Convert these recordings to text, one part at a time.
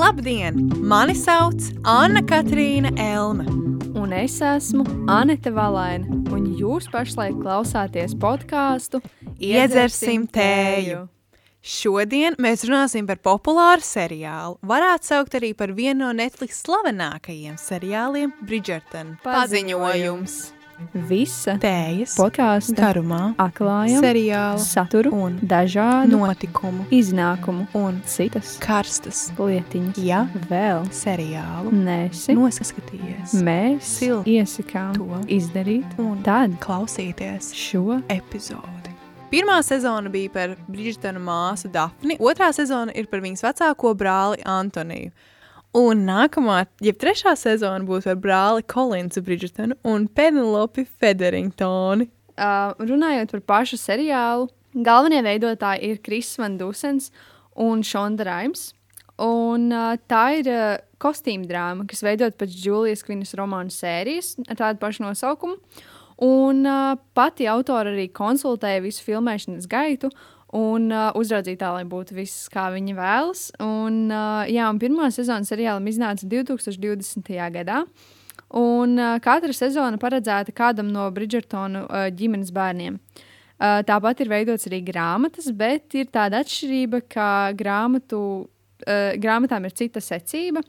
Labdien! Mani sauc Anna Katrīna Elme. Un es esmu Anita Valaina, un jūs pašlaik klausāties podkāstu Iedzersim tēju. Šodien mēs runāsim par populāru seriālu. Varētu saukt arī par vienu no Netflix slavenākajiem seriāliem - Bridgerton. Paziņojums. Visa Tējas, podkāstu garumā, atklājuma, seriālu, saturu un dažādu notikumu iznākumu un citas karstas lietiņas. Ja Vēl seriālu nesi, noskatījies mēs Sil- iesakām to izdarīt un tad klausīties šo epizodi. Pirmā sezona bija par Brīsdana māsu Dafni, otrā sezona ir par viņas vecāko brāli Antoniju. Un nākamā, jeb trešā sezona būs par brāli Kolinsu Bridžetonu un Penelopi Federingtoni. Uh, runājot par pašu seriālu, galvenie veidotāji ir Kris Van Dusens un Šonda Raims. Un, uh, tā ir uh, kostīm drāma, kas veidot pēc Julijas Kvinas romānu sērijas ar tādu pašu nosaukumu. Un uh, pati autora arī konsultēja visu filmēšanas gaitu un uh, uzraudzīja tā, lai būtu viss, kā viņa vēlas. Un, uh, jā, un pirmā sezona seriālam iznāca 2020. gadā. Un uh, katra sezona paredzēta kādam no Bridžertonu uh, ģimenes bērniem. Uh, tāpat ir veidots arī grāmatas, bet ir tāda atšķirība, ka grāmatu, uh, grāmatām ir cita secība.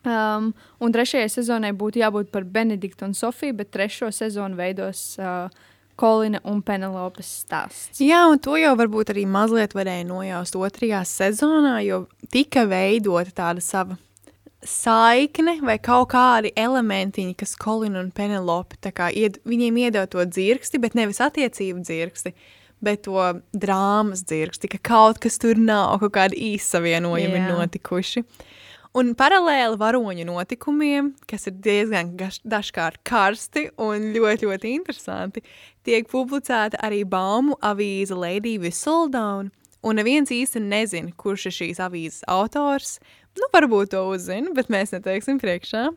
Um, un trešajai sezonai būtu jābūt par Benediktu un Sofiju, bet trešo sezonu veidos uh, Kolina un Penelopes stāsts. Jā, un to jau varbūt arī mazliet varēja nojaust otrajā sezonā, jo tika veidota tāda sava saikne vai kaut kādi elementiņi, kas Kolina un Penelope, ied, viņiem iedod to dzirksti, bet nevis attiecību dzirksti, bet to drāmas dzirksti, ka kaut kas tur nav, kaut kādi īsavienojumi ir notikuši. Un paralēli varoņu notikumiem, kas ir diezgan gaš- dažkārt karsti un ļoti, ļoti interesanti, tiek publicēta arī baumu avīze Lady Whistledown, un neviens īsti nezina, kurš ir šīs avīzes autors. Nu, varbūt to uzzina, bet mēs neteiksim priekšā.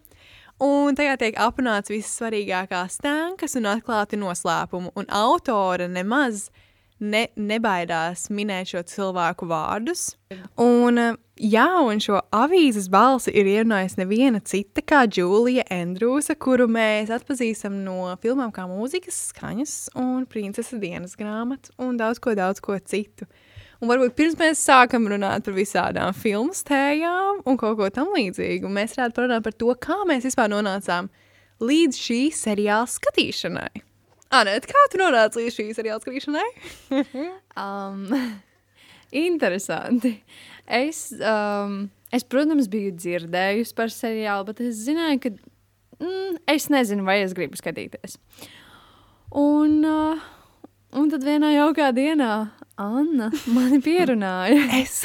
Un tajā tiek aprunāts visas svarīgākās stēnkas un atklāti noslēpumi, un autora nemaz ne, nebaidās minēt šo cilvēku vārdus. Un, eh, jā, un šo avīzes balsi ir ierunājusi neviena cita kā Džulija Andrūsa, kuru mēs atpazīstam no filmām kā mūzikas skaņas un princesa dienas grāmatas un daudz ko, daudz ko citu. Un varbūt pirms mēs sākam runāt par visādām filmu stējām un kaut ko tam līdzīgu, mēs varētu parunāt par to, kā mēs vispār nonācām līdz šī seriāla skatīšanai. Anēt, kā tu nonāci līdz šī seriāla skatīšanai? Um, interesanti. Es, um, es, protams, biju dzirdējusi par seriālu, bet es zināju, ka mm, es nezinu, vai es gribu skatīties. Un, uh, un tad vienā jaukā dienā Anna mani pierunāja, Es.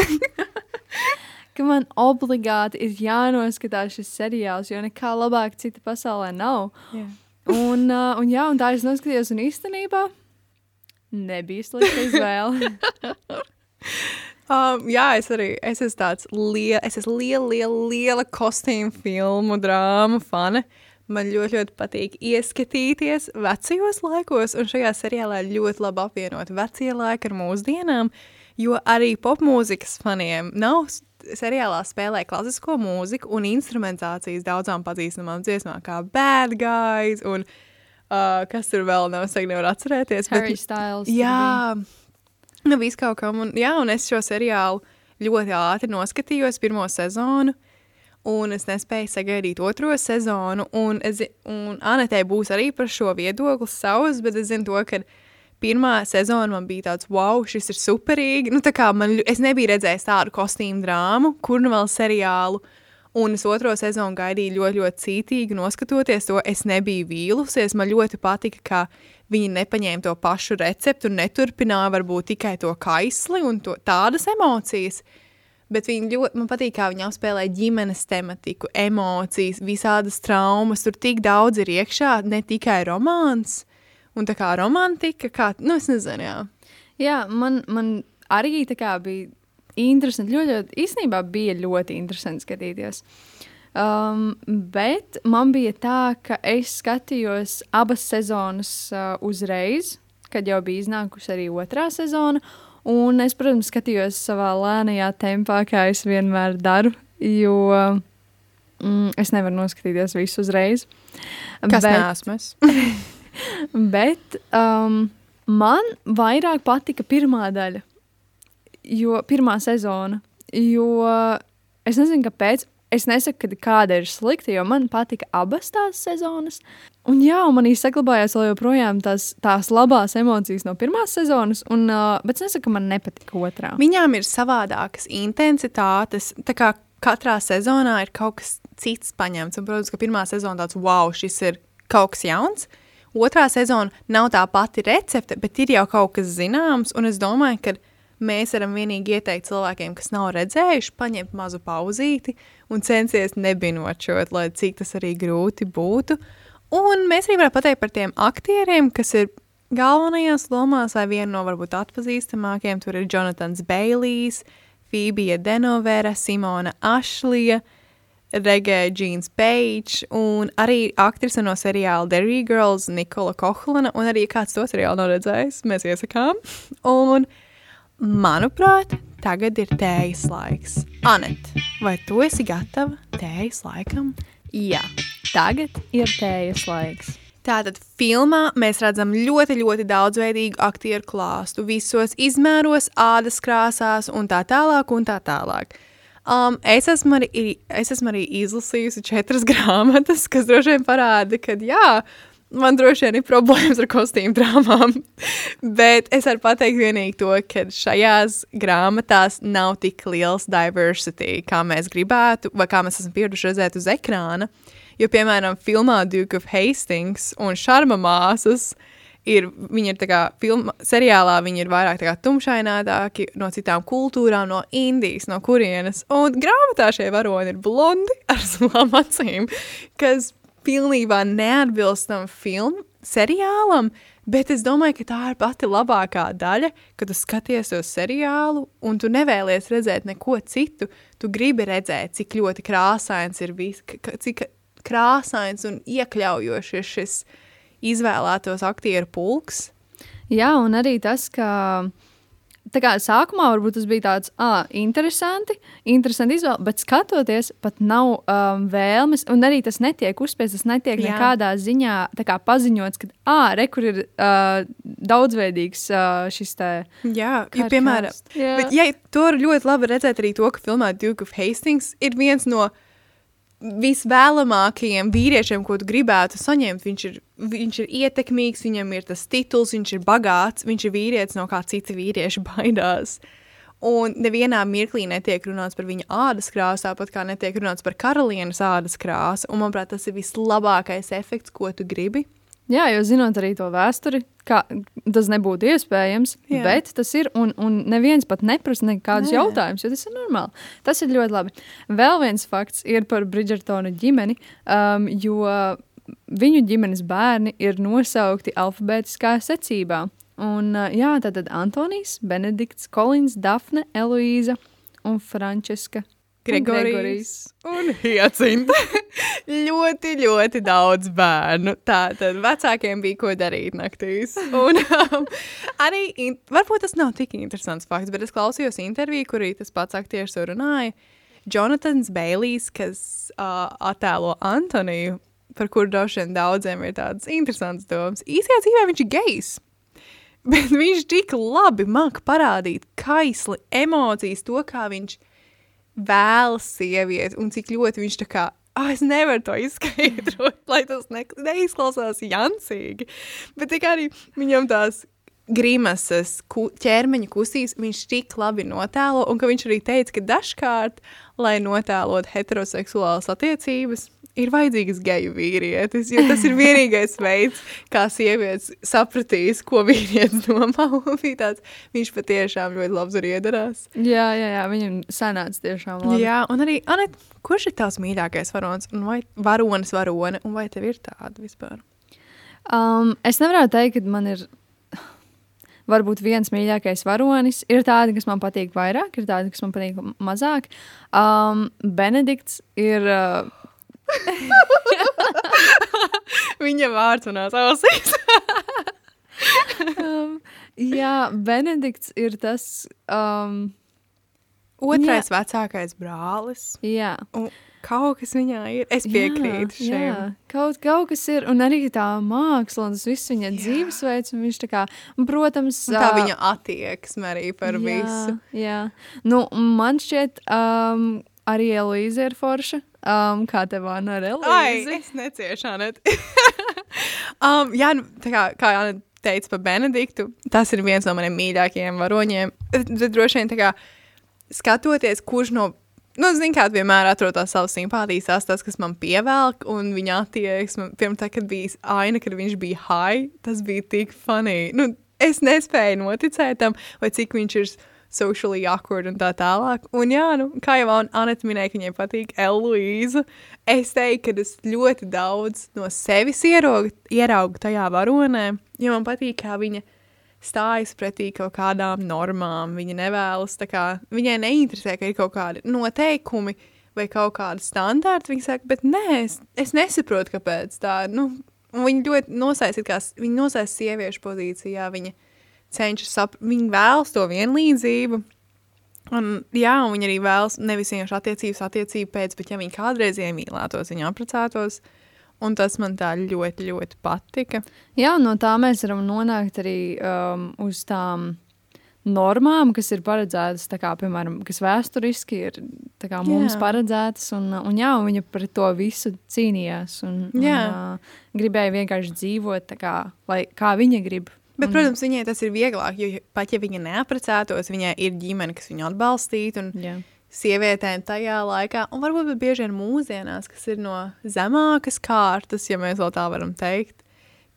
ka man obligāti ir jānoskatās šis seriāls, jo nekā labāk cita pasaulē nav. Jā. Un, uh, un, jā, un tā es noskatījos, un īstenībā nebija slikta izvēle. Um, jā, es arī es esmu tāds liela, es esmu liela, liela, liela kostīmu filmu, drāmu fane. Man ļoti, ļoti patīk ieskatīties vecajos laikos, un šajā seriālā ļoti labi apvienot vecie laiki ar mūsdienām, jo arī popmūzikas faniem nav seriālā spēlē klasisko mūziku un instrumentācijas daudzām pazīstamām dziesmām, kā Bad Guys un uh, kas tur vēl nav, es nevaru atcerēties. bet- Harry Styles. tur bija. Jā, nu viss kaut kam. Un, jā, un es šo seriālu ļoti ātri noskatījos pirmo sezonu. Un es nespēju sagaidīt otro sezonu. Un, es, un Anetē būs arī par šo viedokli savs, bet es zinu to, ka pirmā sezona man bija tāds, wow, šis ir superīgi. Nu, man, es nebiju redzējis tādu kostīmu drāmu, kur nu vēl seriālu. Un es otro sezonu gaidīju ļoti, ļoti cītīgi. Noskatoties to, es nebiju vīlusies. Man ļoti patika, ka viņi nepaņēma to pašu recepti un neturpināja varbūt tikai to kaisli un to, tādas emocijas. Bet viņi ļoti, man patīk, kā viņi apspēlē ģimenes tematiku, emocijas, visādas traumas. Tur tik daudz ir iekšā, ne tikai romāns. Un tā kā romantika, kā, nu, es nezinu, jā. Jā, man, man arī tā kā bija interesanti. Ļoti, ļoti, īstenībā bija ļoti interesanti skatīties. Um, bet man bija tā, ka es skatījos abas sezonas uh, uzreiz, kad jau bija iznākusi arī otrā sezona. Un es, protams, skatījos savā lēnajā tempā, kā es vienmēr daru. jo mm, es nevaru noskatīties visu uzreiz. Kas bet, neesmu es? bet um, man vairāk patika pirmā daļa, jo pirmā sezona. Jo es nezinu, kāpēc. Es nesaku, kāda ir slikta, jo man patika abas tās sezonas. Un jā, manī saglabājās vēl joprojām tās, tās labās emocijas no pirmās sezonas, un, uh, bet es nesaku, ka man nepatika otrā. Viņām ir savādākas intensitātes. Tā kā katrā sezonā ir kaut kas cits paņemts. Un, protams, ka pirmā sezona tāds wow, šis ir kaut kas jauns. Otrā sezona nav tā pati recepte, bet ir jau kaut kas zināms. Un es domāju, ka mēs varam vienīgi ieteikt cilvēkiem, kas nav redzējuši, paņemt mazu pauzīti un censties nebinočot, lai cik tas arī grūti būtu. Un mēs arī varam pateikt par tiem aktieriem, kas ir galvenajās lomās, vai viena no varbūt atpazīstamākajiem. Tur ir Jonatans Bailijs, Fībija Denovera, Simona Ašlija, Regēja Jeans Page un arī aktrise no seriāla Derry Girls, Nikola Kohlana, un arī kāds to seriālu nav redzējis, mēs iesakām. Un Manuprāt, tagad ir tējas laiks. Anet, vai tu esi gatava tējas laikam? Jā, tagad ir tējas laiks. Tātad filmā mēs redzam ļoti, ļoti daudzveidīgu aktieru klāstu, visos izmēros, ādas krāsās un tā tālāk. Un tā tālāk. Um, es, esmu arī, es esmu arī izlasījusi četras grāmatas, kas droši vien parāda, ka jā, man droši vien ir problēmas ar kostīmu drāmām. Bet es varu pateikt vienīgi to, ka šajās grāmatās nav tik liels diversity, kā mēs gribētu, vai kā mēs esam pieraduši redzēt uz ekrāna. Jo, piemēram, filmā Duke of Hastings un Šarma māsas ir, viņi ir kā filma, seriālā, viņi ir vairāk kā tumšainātāki no citām kultūrām, no Indijas, no kurienes. Un grāmatā šie varoni ir blondi ar zilām acīm, kas pilnībā neatbilstam filmu, seriālam, bet es domāju, ka tā ir pati labākā daļa, kad tu skaties uz seriālu un tu nevēlies redzēt neko citu. Tu gribi redzēt, cik ļoti krāsains ir viss, cik krāsains un iekļaujošs ir šis izvēlētos aktieru pulks. Jā, un arī tas, ka tā kā sākumā varbūt tas bija tāds ah, interesanti, interesanti izvēle, bet skatoties, pat nav um, vēlmes, un arī tas netiek uzspiests, tas netiek Jā. nekādā ziņā kā, paziņots, ka, ah, re, kur ir uh, daudzveidīgs uh, šis te. Jā, jo, piemēram, Jā. Bet, ja, to ļoti labi redzēt arī to, ka filmā Duke of Hastings ir viens no visvēlamākajiem vīriešiem, ko tu gribētu saņemt. Viņš ir, viņš ir ietekmīgs, viņam ir tas tituls, viņš ir bagāts, viņš ir vīrietis, no kā citi vīrieši baidās. Un nevienā mirklī netiek runāts par viņa ādas krāsu, tāpat kā netiek runāts par karalienes ādas krāsu. Un, manuprāt, tas ir vislabākais efekts, ko tu gribi. Jā, jo zinot arī to vēsturi, kā, tas nebūtu iespējams, Jā. bet tas ir. Un, un neviens pat neprasa nekādus Nē. jautājumus, jo tas ir normāli. Tas ir ļoti labi. Vēl viens fakts ir par Bridžertonu ģimeni, um, jo viņu ģimenes bērni ir nosaukti alfabētiskā secībā. Un, uh, jā, tātad Antonijs, Benedikts, Kolins, Dafne, Eloīza un Frančiska Gregorijs un Hyacinta. ļoti, ļoti daudz bērnu. Tā tad vecākiem bija ko darīt naktīs. Un um, arī, in, varbūt tas nav tik interesants fakts, bet es klausījos interviju, kurī tas pats aktieris runāja. Jonatans Bailijs, kas uh, attēlo Antoniju, par kuru droši vien daudziem ir tādas interesantas domas, īsajā dzīvē viņš ir gejs. Bet viņš tik labi māca parādīt kaisli, emocijas, to, kā viņš vēlas sievieti un cik ļoti viņš tā kā. Oh, es nevaru to izskaidrot, lai tas ne, neizklausās jancīgi. Bet arī viņam tās grimases, ku, ķermeņa kustības viņš tik labi notēlo, un viņš arī teica, ka dažkārt, lai notēlot heteroseksuālas attiecības, ir vajadzīgs geju vīrietis, jo tas ir vienīgais veids, kā sievietes sapratīs, ko vīrietis domā. tāds, viņš patiešām ļoti labs arī iedarās. Jā, jā, jā viņam sanāca tiešām labi. Jā, un arī, Anet, kurš ir tavs mīļākais varonis, un vai varonis varone, un vai tev ir tāda vispār? Um, es nevaru teikt, ka man ir varbūt viens mīļākais varonis. Ir tādi, kas man patīk vairāk, ir tādi, kas man patīk mazāk. Um, Benedikts ir uh, Viņa vārds manās ausīs. um, jā, Benedikts ir tas. Um, Otrais vecākais brālis. Jā. Un kaut kas viņā ir. Es piekrītu jā, šim. jā. Kaut, kaut kas ir, un arī tā māksla, un tas viss viņa Jā. dzīvesveids, un viņš tā kā, protams, Un tā ā, viņa attieksme arī par jā, visu. Jā, nu, man šķiet, um, arī Elīze ir forša. Um, kā tev vana ar Ai, Elīzi? es neciešu, Anet. um, jā, nu, tā kā, kā Anet teica par Benediktu, tas ir viens no maniem mīļākajiem varoņiem. Bet droši vien tā kā skatoties, kurš no, nu, zin kā, vienmēr atrod tās savas simpātijas, tās tas, kas man pievelk, un viņa attieksme, pirms tā, kad bija aina, kad viņš bija high, tas bija tik funny. Nu, es nespēju noticēt tam, vai cik viņš ir socially awkward un tā tālāk. Un jā, nu, kā jau An- Anita minēja, ka viņai patīk Eloīza, es teiktu, ka es ļoti daudz no sevis ieraugu, ieraugu tajā varonē, jo man patīk, kā viņa stājas pretī kaut kādām normām. Viņa nevēlas, kā viņai neinteresē, ka ir kaut kādi noteikumi vai kaut kādi standarti. Viņa saka, bet nē, es, es nesaprotu, kāpēc tā. Nu, viņa ļoti s- viņa nosaista sieviešu pozīcijā. Viņa cenšas saprast, viņa vēlas to vienlīdzību. Un, jā, un viņa arī vēlas nevis vienkārši attiecības, attiecību pēc, bet ja viņa kādreiz iemīlētos, viņa apprecētos. Un tas man tā ļoti, ļoti patika. Jā, no tā mēs varam nonākt arī um, uz tām normām, kas ir paredzētas, kā, piemēram, kas vēsturiski ir kā, mums Jā. paredzētas. Un, un, jā, un viņa par to visu cīnījās. Un, un, uh, gribēja vienkārši dzīvot tā kā, lai, kā viņa grib. Bet, Un- protams, viņai tas ir vieglāk, jo pat ja viņa neaprecētos, viņai ir ģimene, kas viņu atbalstītu. Un Jā. sievietēm tajā laikā, un varbūt bieži vien mūsdienās, kas ir no zemākas kārtas, ja mēs vēl tā varam teikt.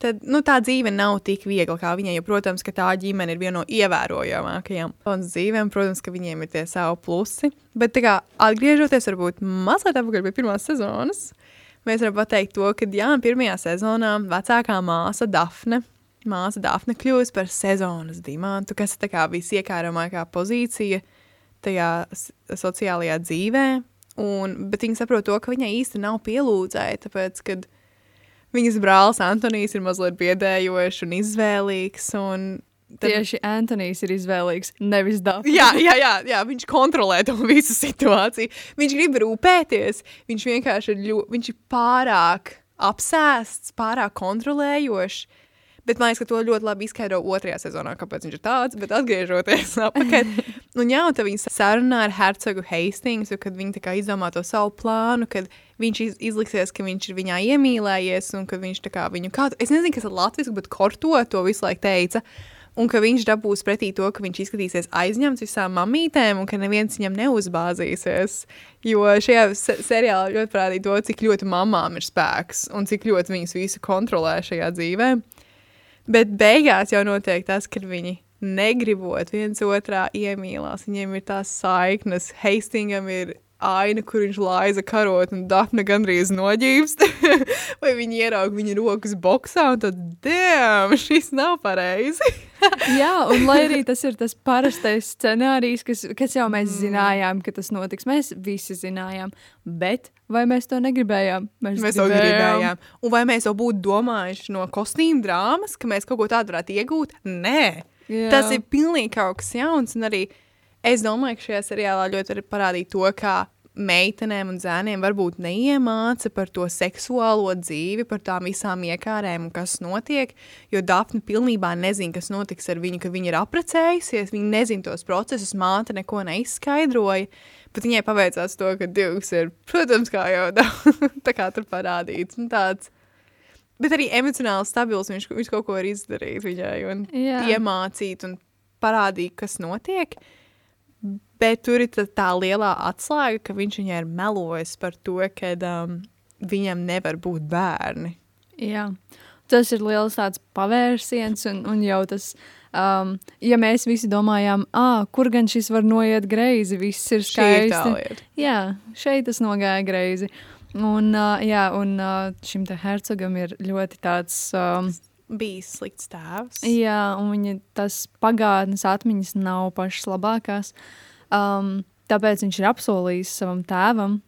Tad nu, tā dzīve nav tik viegla kā viņai. Jo, protams, ka tā ģimene ir viena no ievērojamākajām un dzīvēm. Protams, ka viņiem ir tie savi plusi. Bet, kā, atgriežoties varbūt mazliet atpakaļ pie pirmās sezonas, mēs varam pateikt to, ka jā, pirmajā sezonā vecākā māsa Dafne. Māsa Dafne kļūst par sezonas dimantu, kas ir tā kā visiekāramākā pozīcija tajā sociālajā dzīvē. Un, bet viņa saprot to, ka viņai īsti nav pielūdzēja, tāpēc, ka viņas brālis Antonijs ir mazliet biedējošs un izvēlīgs. Un tad- Tieši Antonius ir izvēlīgs, nevis Dafne. Jā, jā, jā, jā, viņš kontrolē to visu situāciju. Viņš grib rūpēties. Viņš vienkārši ir, ļo, viņš ir pārāk apsēsts, pārāk kontrolējošs. Bet man liekas, ka to ļoti labi izskaidro otrajā sezonā, kāpēc viņš ir tāds. Bet atgriežoties atpakaļ, un jā, un tad viņi sarunā ar hercogu Hastingsu, kad viņi tā izdomā to savu plānu, kad viņš iz, izliksies, ka viņš ir viņā iemīlējies, un ka viņš tā kā viņu kādu, es nezinu, kas ir latviski, bet korto to visu laiku teica. Un ka viņš dabūs pretī to, ka viņš izskatīsies aizņemts visām mamītēm, un ka neviens viņam neuzbāzīsies. Jo šajā se seriālā ļoti parādīja to, cik ļoti mamām ir spēks un cik ļoti viņas visu kontrolē šajā dzīvē. Bet beigās jau notiek tas, ka viņi negribot viens otrā iemīlās. Viņiem ir tās saiknes. Hastingam ir aina, kur viņš laiza karot, un Dafne gandrīz noģīvst. Vai viņi ieraug viņa rokas boxā, un tad, damn, šis nav pareizi. Jā, un lai arī tas ir tas parastais scenārijs, kas, kas jau Mm. mēs zinājām, ka tas notiks, mēs visi zinājām. Bet vai mēs to negribējām? Mēs to gribējām. Un vai mēs to būtu domājuši no kostīm drāmas, ka mēs kaut ko tādu varētu iegūt? Nē, Jā. tas ir pilnīgi kaut kas jauns. Un arī es domāju, ka šajā seriālā ļoti arī parādīja to, kā meitenēm un zēniem varbūt neiemāca par to seksuālo dzīvi, par tām visām iekārēm un kas notiek. Jo Dafne pilnībā nezina, kas notiks ar viņu, kad viņa ir apprecējusies. Viņa nezina tos procesus, māte neko neizskaidroja. Bet viņai paveicās to, ka Dilgs ir, protams, kā jau tā kā tur parādīts. Tāds, bet arī emocionāli stabils. Viņš, viņš kaut ko ir izdarījis viņai un Jā. iemācīt un parādīt, kas notiek. Bet tur ir tā, tā lielā atslēga, ka viņš viņai ir melojis par to, ka um, viņam nevar būt bērni. Jā. Tas ir liels tāds pavērsiens, un, un jau tas, um, ja mēs visi domājām, ah, kur gan šis var noiet greizi, viss ir ir skaisti. lieta. Jā, šeit tas nogāja greizi. Un, uh, jā, un uh, šim te hercogam ir ļoti tāds, um, Bija slikts tēvs. jā, un viņa tas pagātnes atmiņas nav pašas labākās. Um, tāpēc viņš ir apsolījis savam tēvam,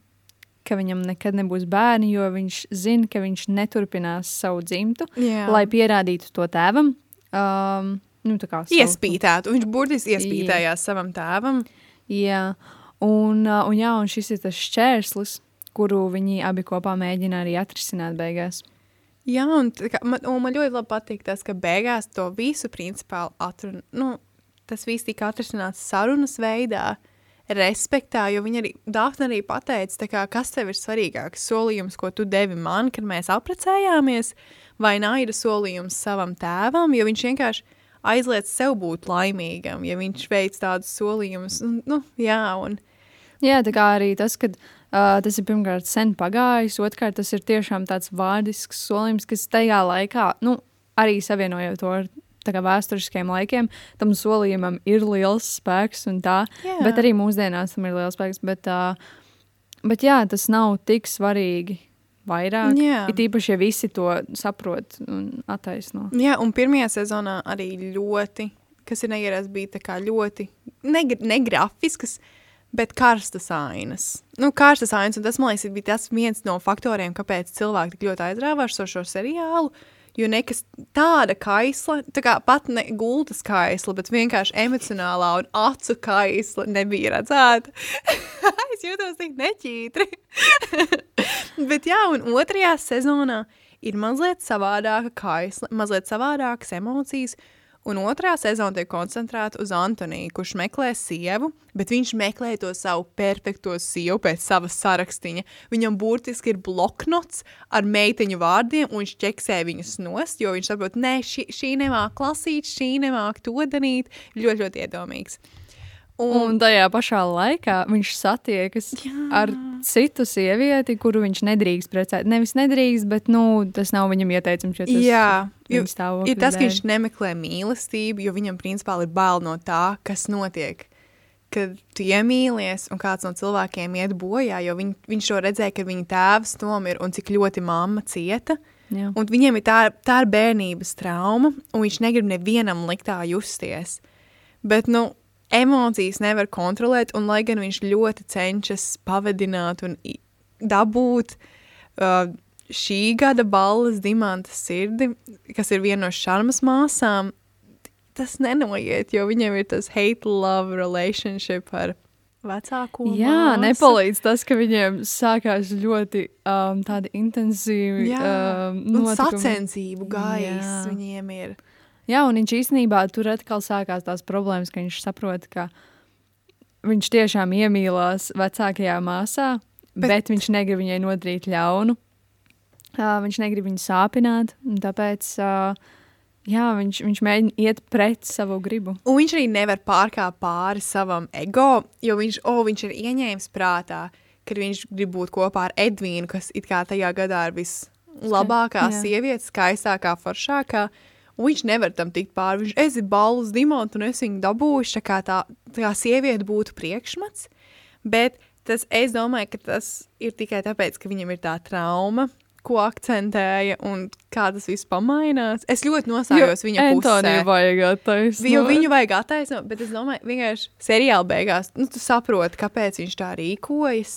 ka viņam nekad nebūs bērni, jo viņš zina, ka viņš neturpinās savu dzimtu, Jā. lai pierādītu to tēvam. Um, nu, tā kā savu- Iespītētu. Viņš burtiski iespītējās savam tēvam. Jā, Un, uh, un, jā, un šis ir tas šķērslis, kuru viņi abi kopā mēģina arī atrisināt beigās. Jā, un, kā, man, un man ļoti patīk tas, ka beigās to visu principā atrun, nu, tas viss tika atrisināts sarunas veidā, respektā, jo viņa arī, Dāfna arī pateica, kā, kas tev ir svarīgāks? Solījums, ko tu devi man, kad mēs aprecējāmies, vai naida solījums savam tēvam, jo viņš vienkārši aizliedz sev būt laimīgam, ja viņš veic tādus solījumus, nu, jā, un... Jā, tā kā arī tas, ka uh, tas ir pirmkārt sen pagājis, otrkārt tas ir tiešām tāds vārdisks solījums, kas tajā laikā, nu, arī savienojot to ar vēsturiskiem laikiem, tam solījumam ir liels spēks un tā, jā. bet arī mūsdienās tam ir liels spēks, bet, uh, bet jā, tas nav tik svarīgi vairāk. Jā. It īpaši, ja visi to saprot un attaisno. Jā, un pirmajā sezonā arī ļoti, kas ir neierasts, bija ļoti negrafiskas. Ne bet karstas ainas. Nu, karstas ainas, un tas, man liekas, bija tas viens no faktoriem, kāpēc cilvēki tik ļoti aizrāvās ar šo seriālu. Jo nekas tāda kaisla, tā kā pat ne gultas kaisla, bet vienkārši emocionālā un acu kaisla nebija redzēta. es jūtos tik neķītri. bet jā, un otrajā sezonā ir mazliet savādāka kaisla, mazliet savādākas emocijas, Un otrā sezona tiek koncentrēta uz Antoniju, kurš meklē sievu, bet viņš meklē to savu perfekto sievu pēc savas sarakstiņa. Viņam burtiski ir bloknots ar meiteņu vārdiem, un viņš ķeksē viņus nost, jo viņš saprot, nē, šī, šī nemāk lasīt, šī nemāk to darīt. Ļoti, ļoti iedomīgs. Un, un tajā pašā laikā viņš satiekas jā. ar citu sievieti, kuru viņš nedrīkst precēt. Nevis nedrīkst, bet nu, tas nav viņam ieteicams. Tas jā, jo, ir tas, ka viņš nemeklē mīlestību, jo viņam principā ir bail no tā, kas notiek. Kad tu iemīlies un kāds no cilvēkiem iet bojā, jo viņ, viņš to redzēja, ka viņa tēvs nomira un cik ļoti mamma cieta. Jā. Un viņiem ir tā, tā ir bērnības trauma, un viņš negrib nevienam likt tā justies. Bet, nu, emocijas nevar kontrolēt, un lai gan viņš ļoti cenšas pavadināt un dabūt uh, šī gada balvas dimanta sirdi, kas ir viena no šarmas māsām, tas nenoiet, jo viņam ir tas hate-love relationship ar vecāko Jā, māsu. nepalīdz tas, ka viņiem sākās ļoti um, tādi intensīvi um. Un sacensību gaiss viņiem ir. Jā, un viņš īstenībā tur atkal sākās tās problēmas, ka viņš saprot, ka viņš tiešām iemīlās vecākajā māsā, bet, bet viņš negrib viņai nodarīt ļaunu. Uh, viņš negrib viņu sāpināt, un tāpēc uh, jā, viņš, viņš mēģina iet pret savu gribu. Un viņš arī nevar pārkāpt pāri savam ego, jo viņš, oh, viņš ir ieņēmis prātā, ka viņš grib būt kopā ar Edvīnu, kas it kā tajā gadā ir vislabākā sieviete, skaistākā, foršākā. Uh, Un viņš nevar tam tikt pāri. Viņš esi balvas dimanta un es viņu dabūšu, tā kā tā, tā kā sieviete būtu priekšmats. Bet tas, es domāju, ka tas ir tikai tāpēc, ka viņam ir tā trauma, ko akcentēja un kā tas viss pamainās. Es ļoti nosājos jo, viņa pusē. Vajag attaisnot. Jo viņu vajag attaisnot, bet es domāju, vienkārši seriāla beigās, nu, tu saproti, kāpēc viņš tā rīkojas.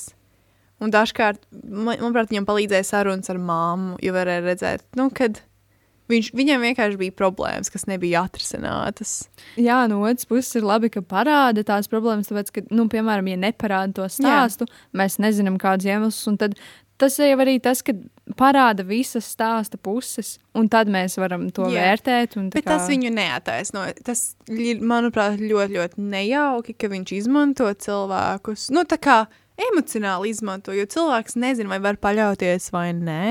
Un dažkārt, man, manuprāt, viņam palīdzēja sarunas ar māmu, jo varēja redzēt, nu, kad Viņš, viņam vienkārši bija problēmas, kas nebija atrisinātas. Jā, no otras puses ir labi, ka parāda tās problēmas, tāpēc, ka, nu, piemēram, ja neparāda to stāstu, Jā. mēs nezinām, kādus iemeslus, un tad tas jau arī tas, ka parāda visas stāsta puses, un tad mēs varam to Jā. vērtēt. Bet kā... tas viņu neataisno. Tas manuprāt, ļoti, ļoti nejauki, ka viņš izmanto cilvēkus. Nu, tā kā emocionāli izmanto, jo cilvēks nezina, vai var paļauties vai nē.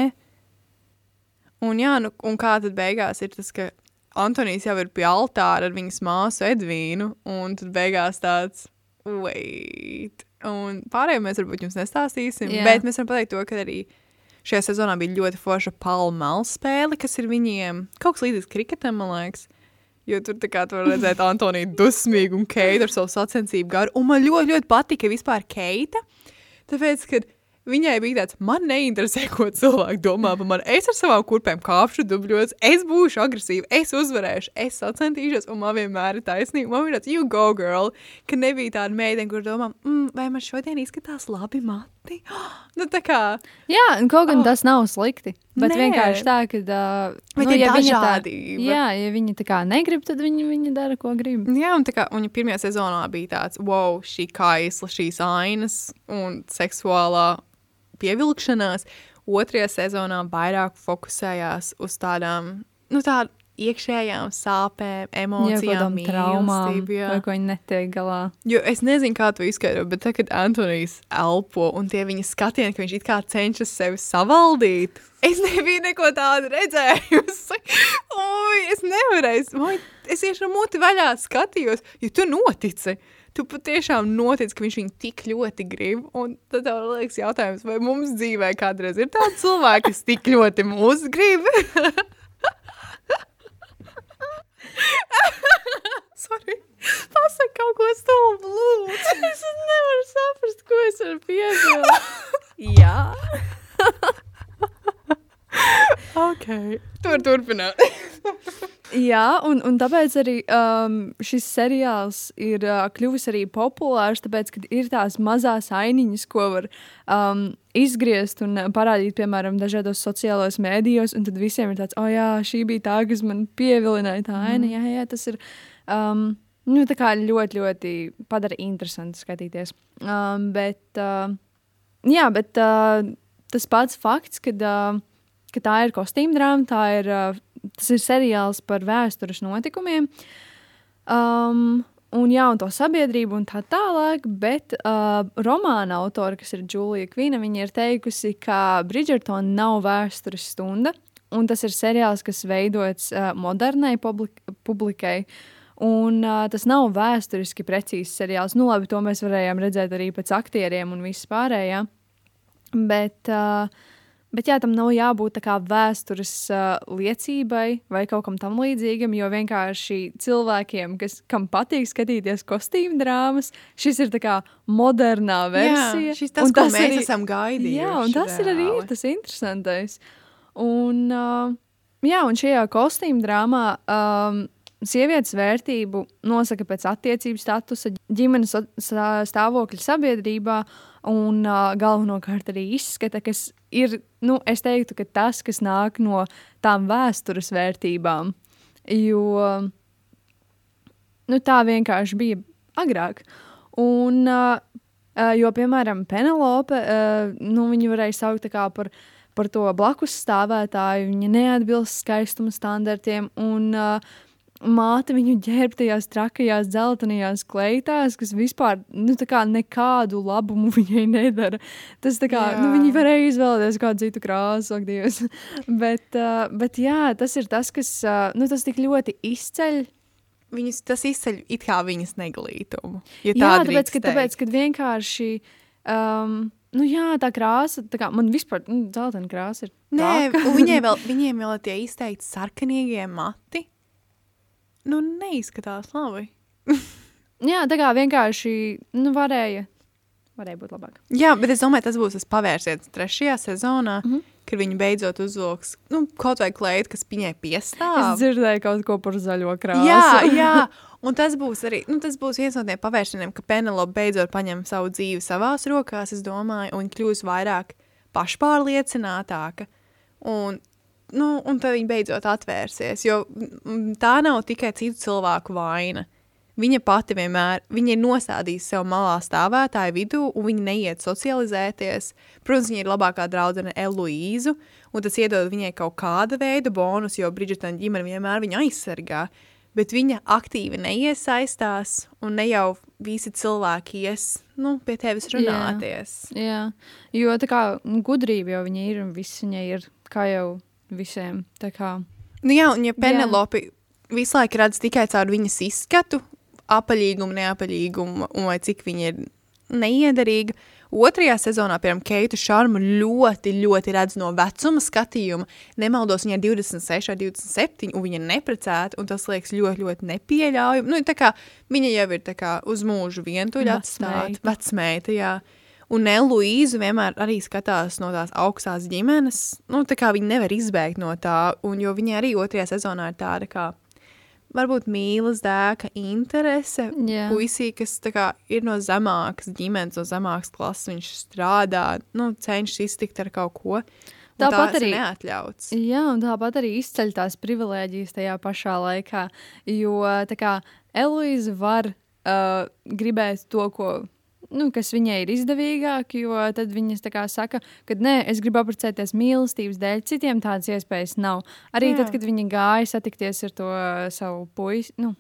Un, jā, nu, un kā tad beigās ir tas, ka Antonijs jau ir pie altāra ar viņas māsu Edvīnu, un tad beigās tāds, wait. Un pārējo mēs varbūt jums nestāstīsim, jā. bet mēs varam pateikt to, ka arī šajā sezonā bija ļoti forša palmāla spēle, kas ir viņiem kaut kas līdzīgs kriketam, man liekas. Jo tur tā kā tu var redzēt Antoniju dusmīgu un Keitu ar savu sacensību garu. Un man ļoti, ļoti patika vispār Keita, tāpēc, ka Viņai bija tāds, man neinteresē, ko cilvēki domā par mani. Es ar savām kurpēm kāpšu dubļos, es būšu agresīva, es uzvarēšu, es sacentīšos, un man vienmēr ir taisnība. Man ir tāds, you go, girl, ka nebija tāda meitene, kur domā, mm, vai man šodien izskatās labi mati. Nu, tā kā Jā, un kaut gan Oh. tas nav slikti. Bet Nē. Vienkārši tā, ka. Uh, Bet ir viņa tā, dažādība. jā, ja viņi tā kā negrib, tad viņi, viņi dara, ko grib. Jā, un tā kā viņa pirmajā sezonā bija tāds, wow, šī kaisla, šīs ainas un seksuālā pievilkšanās. Otrajā sezonā vairāk fokusējās uz tādām, nu, tādām iekšējām sāpēm, Jā, emocijām, kādām traumām, jā. vai ko viņi netiek galā. Jo es nezinu, kā to izskaidrot, bet tad, kad Antonius elpo un tie viņa skatieni, ka viņš it kā cenšas sevi savaldīt, es nebiju neko tādu redzējusi. Ui, es nevarēju, es tieši ar muti vaļā skatījos, jo tu notici. Tu patiešām notic, ka viņš viņu tik ļoti grib. Un tad tev liekas, jautājums, vai mums dzīvē kādreiz ir tādi cilvēki, kas tik ļoti mūs grib? Sorry. Pasaka kaut ko stulbu, lūdzu. Es nevaru saprast, ko es varu piebilst. Jā. ok. Tur turpināt. Jā, un, un tāpēc arī um, šis seriāls ir uh, kļuvis arī populārs, tāpēc, ka ir tās mazās ainiņas, ko var um, izgriezt un parādīt, piemēram, dažādos sociālajos mēdījos, un tad visiem ir tāds, oh, jā, šī bija tā, kas man pievilināja tā aina, jā, jā, tas ir um, nu, tā kā ļoti, ļoti padara interesanti skatīties. Um, bet, uh, jā, bet uh, tas pats fakts, kad, uh, ka tā ir kostīm drāma, tā ir, uh, tas ir seriāls par vēstures notikumiem. Um, un, jā, un to sabiedrību un tā tālāk, bet uh, romāna autora, kas ir Julija Kvina, viņa ir teikusi, ka Bridgerton nav vēstures stunda, un tas ir seriāls, kas veidots uh, modernai publik publikai. Un uh, tas nav vēsturiski precīzs seriāls. Nu, labi, to mēs varējām redzēt arī pēc aktieriem un viss pārējā. Bet, uh, bet jā, tam nav jābūt tā kā vēstures uh, liecībai vai kaut kam tam līdzīgam, jo vienkārši cilvēkiem, kas, kam patīk skatīties kostīmu drāmas, šis ir tā kā modernā versija. Jā, šis tas, un ko mēs arī- esam gaidījuši. Jā, un tas ir arī reāli. tas interesantais. Un, uh, jā, un šajā kostīmu drāmā um, sievietes vērtību nosaka pēc attiecību statusa, ģimenes stāvokļa sabiedrībā un uh, galvenokārt arī izskata, kas ir, nu, es teiktu, ka tas, kas nāk no tām vēstures vērtībām. Jo nu, tā vienkārši bija agrāk. Un, uh, jo, piemēram, Penelope, uh, nu, viņu varēja saukt par, par to blakus stāvētāju, viņa neatbilst skaistuma standartiem. Un, uh, Māte viņu ģērba tajās trakajās, dzeltenajās kleitās, kas vispār nu, tā kā nekādu labumu viņai nedara. Tas tā kā Jā. nu, viņi varēja izvēlēties kādu citu krāsu, ak, Dievs. bet, uh, bet jā, tas ir tas, kas uh, nu, tas tik ļoti izceļ Viņas, tas izceļ it kā viņas neglītumu. Ja Jā, tā tāpēc, ka, tāpēc, ka vienkārši. Um, nu, jā, tā krāsa, tā kā man vispār, nu, dzeltena krāsa ir. Nē, traka. un viņai vēl, viņiem vēl tie izteikti sarkanīgie mati. Nu, neizskatās labi. jā, tā kā vienkārši, nu, varēja, varēja būt labāk. Jā, bet es domāju, tas būs tas pavērsiens trešajā sezonā, mm. -hmm. kad viņi beidzot uzvilks nu, kaut vai kleitu, kas viņai Es piestāv. dzirdēju kaut ko par zaļo krāsu. Jā, jā. Un tas būs arī nu, tas būs viens no tiem pavērsieniem, ka Penelope beidzot paņem savu dzīvi savās rokās, es domāju, un kļūs vairāk pašpārliecinātāka. Un, nu, un tad viņa beidzot atvērsies, jo mm, tā nav tikai citu cilvēku vaina. Viņa pati vienmēr viņa ir nostādījusi sev malā stāvētāju vidū, un viņa neiet socializēties. Protams, viņa ir labākā draudzene Eloīzu, un tas iedod viņai kaut kāda veida bonus, jo Bridžetona ģimene vienmēr viņu aizsargā. Bet viņa aktīvi neiesaistās, un ne jau visi cilvēki ies nu, pie tevis Jā. runāties. jā, jo tā kā gudrība jau viņa ir un viss viņai ir, kā jau visiem. Tā kā, Nu, jā, un ja Penelope visu laiku redz tikai caur viņas izskatu, apaļīgumu, neapaļīgumu, un vai cik viņa ir neiederīga. Otrajā sezonā, piemēram, Keitu Šarmu ļoti, ļoti redz no vecuma skatījuma. Nemaldos, viņa ir 26 vai 27, un viņa ir neprecēta, un tas liekas ļoti, ļoti nepieļaujami. Nu, tā kā viņa jau ir kā uz mūžu vientuļa atstāta. Vecmeita, jā. Un Elīze vienmēr arī skatās no tās augstās ģimenes. Nu, tā kā viņa nevar izbēgt no tā, un jo viņa arī otrajā sezonā ir tāda kā varbūt mīlas dēka interese. Jā. Puisī, kas kā, ir no zemākas ģimenes, no zemākas klases, viņš strādā, nu, cenšas iztikt ar kaut ko. Tāpat arī- neatļauts. Jā, un tāpat arī izceļ tās privilēģijas tajā pašā laikā. Jo tā kā Eloīza var uh, gribēt to, ko, nu, kas viņai ir izdevīgāk, jo tad viņas saka, ka nē, es gribu apprecēties mīlestības dēļ, citiem tādas iespējas nav. Arī Jā. tad, kad viņa gāja satikties ar to uh, savu puisi, nu,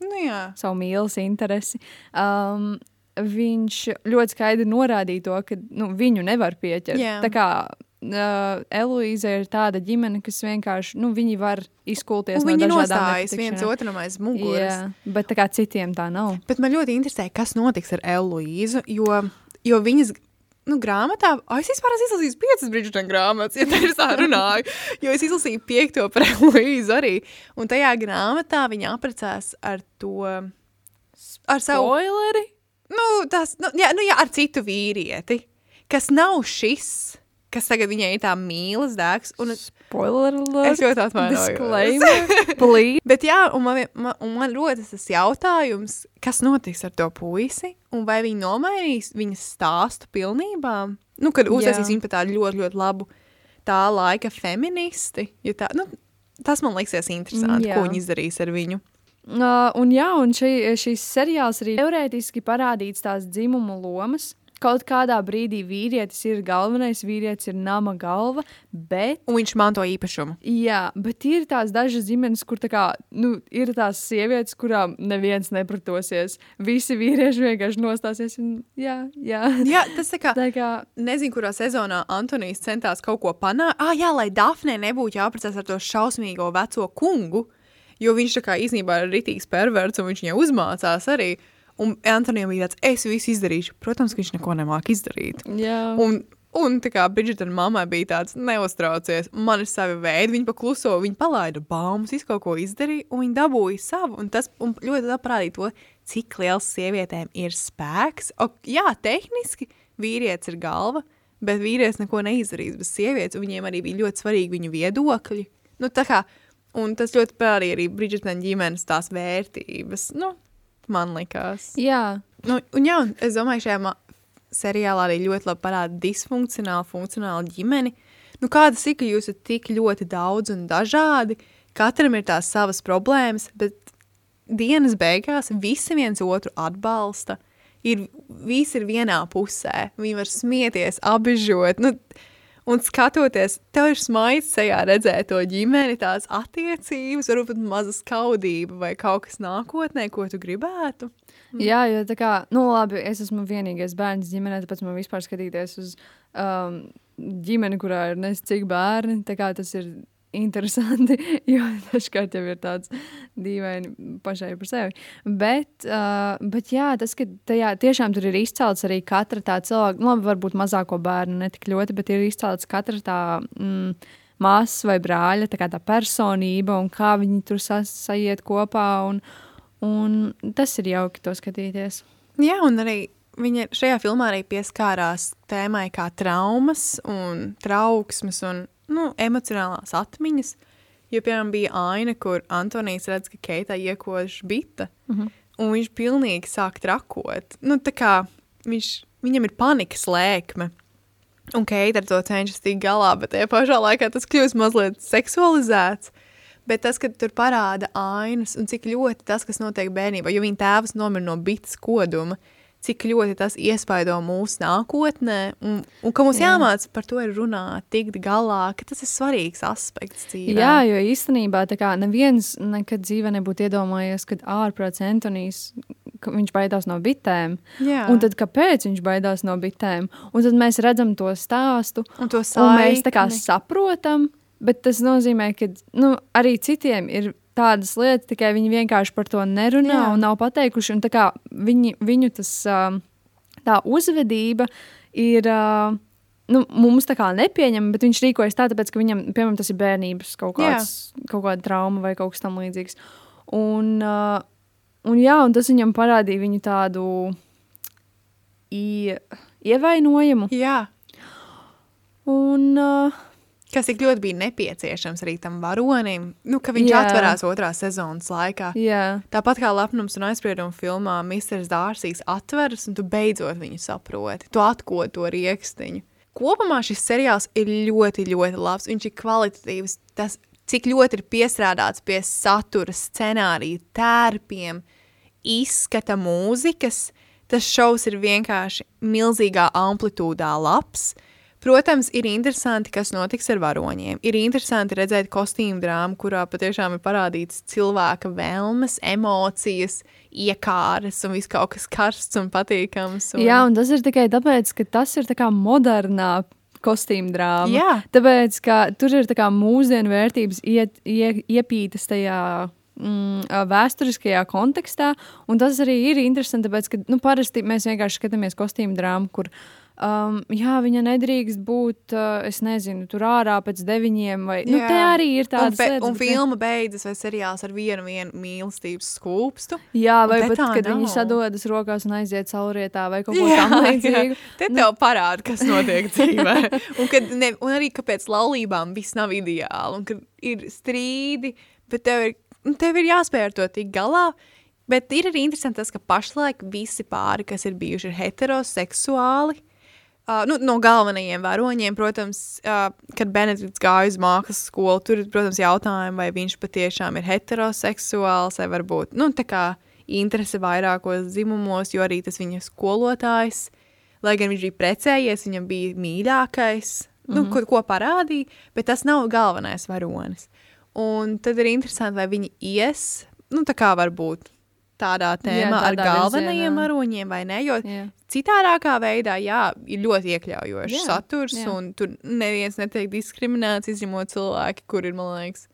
Nu, jā. savu mīlas interesi. Um, viņš ļoti skaidri norādīja to, ka nu, viņu nevar pieķert. Jā. Tā kā uh, Eloīze ir tāda ģimene, kas vienkārši nu, viņi var izkulties Un no viņi nostājas viens otram aiz muguras. Jā, bet tā kā citiem tā nav. Bet man ļoti interesē, kas notiks ar Eloīzu, jo, jo viņas. Nu, grāmatā, oh, es vispār esmu izlasījis piecas Bridžetina grāmatas, ja tā ir tā runāju. Jo es izlasīju piekto par Eloīzu arī. Un tajā grāmatā viņa apprecās ar to, ar savu Spoileri? Nu, tas, nu, jā, nu, jā, ar citu vīrieti, kas nav šis, kas tagad viņai ir tā mīlas dēks. Un es, Spoiler es alert. ļoti atvainojos. Disclaimer. Please. Bet jā, un man, man, un man rodas tas jautājums, kas notiks ar to puisi, un vai viņi nomainīs viņas stāstu pilnībā? Nu, kad uztaisīs viņu par tādu ļoti, ļoti labu tā laika feministi. Jo tā, nu, tas man liksies interesanti, Jā. ko viņi izdarīs ar viņu. Uh, un jā, un šī, šīs seriāls arī teorētiski parādīts tās dzimumu lomas. Kaut kādā brīdī vīrietis ir galvenais, vīrietis ir nama galva, bet Un viņš manto īpašumu. Jā, bet ir tās dažas ģimenes, kur tā kā, nu, ir tās sievietes, kurām neviens nepratosies. Visi vīrieši vienkārši nostāsies. Un, jā, jā. Jā, tas tā kā. Tā kā, Nezinu, kurā sezonā Antonius centās kaut ko panākt. Ah, jā, lai Dafnē nebūtu jāprecās ar to šausmīgo veco kungu, jo viņš tā kā īstenībā ir ritīgs perverts un viņš viņai uzmācās arī. Un Antonijam bija tāds, es visu izdarīšu. Protams, ka viņš neko nemāk izdarīt. jā. Un, un tā kā Bridžetina mammai bija tāds, neuztraucies, man ir savi veidi, viņa pakluso, viņa palaida baumas, visu kaut ko izdarīja, un viņa dabūja savu. Un tas un ļoti parādīja to, cik liels sievietēm ir spēks. O, jā, tehniski vīrietis ir galva, bet vīrietis neko neizdarīs bez sievietes, un viņiem arī bija ļoti svarīgi viņu viedokļi. Nu, kā, un tas ļoti parādīja arī Bridžetina ģimenes tās vērtības. Nu, man likās. jā. Nu, un jā, es domāju, šajā seriālā arī ļoti labi parāda disfunkcionālu, funkcionālu ģimeni. Nu, kādas ir, ka jūs esat tik ļoti daudz un dažādi, katram ir tās savas problēmas, bet dienas beigās visi viens otru atbalsta. Ir, visi ir vienā pusē, viņi var smieties, apbežot. Nu, un skatoties, tev ir smaids sejā redzēt to ģimeni, tās attiecības, varbūt maza skaudība vai kaut kas nākotnē, ko tu gribētu. Jā, jo tā kā, nu, labi, es esmu vienīgais bērns ģimenē, tāpēc man vispār skatīties uz um, ģimeni, kurā ir nezinu, cik bērni. Tā kā tas ir interesanti, jo dažkārt jau ir tāds dīvaini pašai par sevi. Bet, uh, bet jā, tas, ka tajā tiešām tur ir izcelts arī katra tā cilvēka, nu, labi, varbūt mazāko bērnu ne tik ļoti, bet ir izcelts katra tā. Mm, Māsas vai brāļa, tā kā tā personība un kā viņi tur sa sajiet kopā. Un, un tas ir jauki to skatīties. Jā, un arī viņa šajā filmā arī pieskārās tēmai kā traumas un trauksmes un nu, emocionālās atmiņas. Jo, piemēram, bija aina, kur Antonijs redz, ka Keitā iekož bita, mm -hmm. un viņš pilnīgi sāk trakot. Nu, tā kā viņš, viņam ir panikas lēkme. Un Keita ar to cenšas tikt galā, bet tajā pašā laikā tas kļūst mazliet seksualizēts. Bet tas, ka tur parāda ainas un cik ļoti tas, kas notiek bērnībā, jo viņa tēvs nomira no bites koduma, cik ļoti tas iespaido mūsu nākotnē, un, un ka mums Jā. jāmāca par to runāt, tikt galā, ka tas ir svarīgs aspekts dzīvē. Jā, jo īstenībā kā neviens nekad dzīvē nebūtu iedomājies, ka ārprāts Antonijs, viņš baidās no bitēm. Jā. Un tad kāpēc viņš baidās no bitēm? Un tad mēs redzam to stāstu, un to un mēs tā kā saprotam, bet tas nozīmē, ka nu, arī citiem ir tādas lietas, tikai viņi vienkārši par to nerunā Jā. Jā. un nav pateikuši. Un viņi, viņu tas, tā uzvedība ir. Nu, mums tā kā nepieņem, bet viņš rīkojas tā, tāpēc, ka viņam, piemēram, tas ir bērnības kaut, kāds, kaut kāda trauma vai kaut kas tamlīdzīgs. Un, uh, un, jā, un tas viņam parādīja viņu tādu ie, ievainojumu. Jā, Un, uh, Kas tik ļoti bija nepieciešams arī tam varonim, nu, ka viņš Jā. atverās otrā sezonas laikā. Jā, Tāpat kā lepnums un aizsprieduma filmā, Mr. Dārsīs atveras, un tu beidzot viņu saproti. Tu atkod to rīkstiņu. Kopumā šis seriāls ir ļoti, ļoti labs. Viņš ir kvalitatīvs. Tas, cik ļoti ir piestrādāts pie satura, scenārija, tērpiem, izskata mūzikas, tas šovs ir vienkārši milzīgā amplitūdā labs. Protams, ir interesanti, kas notiks ar varoņiem. Ir interesanti redzēt kostīmu drāmu, kurā patiešām ir parādīts cilvēka vēlmes, emocijas, iekāres un viss kaut kas karsts un patīkams. Un... Jā, un tas ir tikai tāpēc, ka tas ir tā kā modernā kostīmu drāma. Jā. Tāpēc, ka tur ir tā kā mūsdienu vērtības iet, ie, iepītas tajā mm, vēsturiskajā kontekstā, un tas arī ir interesanti, tāpēc, ka nu, parasti mēs vienkārši skatāmies kostīmu drāmu, kur Um, jā, viņa nedrīkst būt, uh, es nezinu, tur ārā pēc deviņiem. Vai, nu, Jā. te arī ir Un, tāda be, lietas, un bet filma beidzas vai seriāls ar vienu, vienu mīlestības skūpstu. Jā, vai pat, tā kad viņi nav. sadodas rokās un aiziet caurietā vai kaut ko tamlīdzīgu. Te tev parāda, kas notiek dzīvē. Un, kad ne, un arī, kāpēc laulībām viss nav ideāli. Un, kad ir strīdi, bet tev ir, nu, tev ir jāspēj ar to tik galā. Bet ir arī interesanti tas, ka pašlaik visi pāri, kas ir bijuši ir heteroseksuāli, Uh, nu, no galvenajiem varoņiem, protams, uh, kad Benedikts gāja uz mākslas skolu, tur ir, protams, jautājumi, vai viņš patiešām ir heteroseksuāls, vai varbūt nu, tā kā interese vairākos dzimumos, jo arī tas viņa skolotājs, lai gan viņš bija precējies, viņam bija mīļākais, nu, ko, ko parādīja, bet tas nav galvenais varonis. Un tad ir interesanti, vai viņi ies, nu, tā kā varbūt tādā tēmā ar tādā galvenajiem virzienā. varoņiem, vai ne? Jo Jā. citādākā veidā, jā, ir ļoti iekļaujošs Jā, saturs, jā. un tur neviens netiek diskriminēts, izņemot cilvēki, kur ir, man liekas,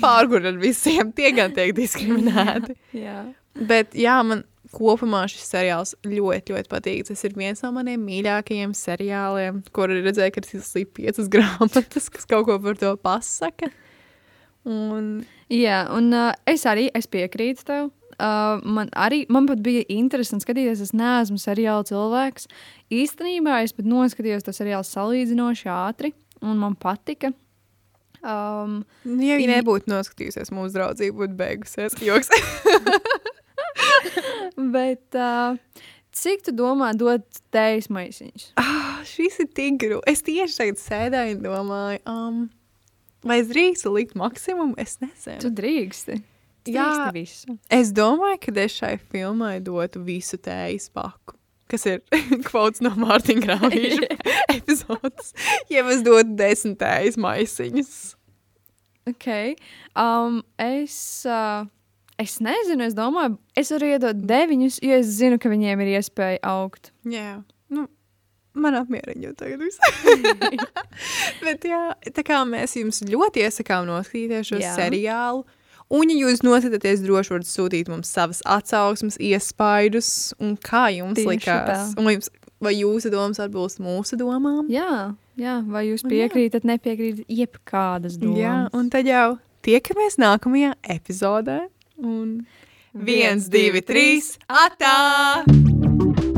pārgur ar visiem tie gan tiek diskriminēti. Jā. Bet, jā, man kopumā šis seriāls ļoti, ļoti patīk. Tas ir viens no maniem mīļākajiem seriāliem, kur redzēju, ka tas ir piecas grāmatas, kas kaut ko par to pasaka. Un, Jā, un uh, es arī es piekrītu tev. Uh, man arī man bija interesanti skatīties, es neesmu seriāla cilvēks. Īstenībā es pat noskatījos to seriālu salīdzinoši ātri, un man patika. Um, nu, ja viņi nebūtu noskatījusies, mūsu draudzība būtu beigusies. Joks. bet uh, cik tu domā dot tejas maisiņus? Ah, šis ir tik grūti. Es tieši tagad sēdēju un domāju, um, vai es drīkstu likt maksimumu? Es nezinu. Tu drīksti. Jā. visu. Es domāju, ka es šai filmai dotu visu tējas paku. Kas ir kvots no Mārtiņa Grāvīša epizodes. Ja es dotu desmit tējas maisiņus. Okay. Um, es, uh, es nezinu, es domāju, es varu iedot deviņus, jo es zinu, ka viņiem ir iespēja augt. Jā, nu, man apmierina jau tagad. Bet jā, tā kā mēs jums ļoti iesakām noskatīties šo Jā. seriālu. Un, ja jūs noskatāties, droši varat sūtīt mums savas atsauksmes, iespaidus, un kā jums Tieši likās. tā. Un vai, jums, vai jūsu domas atbilst mūsu domām? Jā, jā vai jūs jā. piekrītat, nepiekrītat jebkādas domas? Jā, un tad jau tiekamies nākamajā epizodē. Un viens, divi, trīs, atā!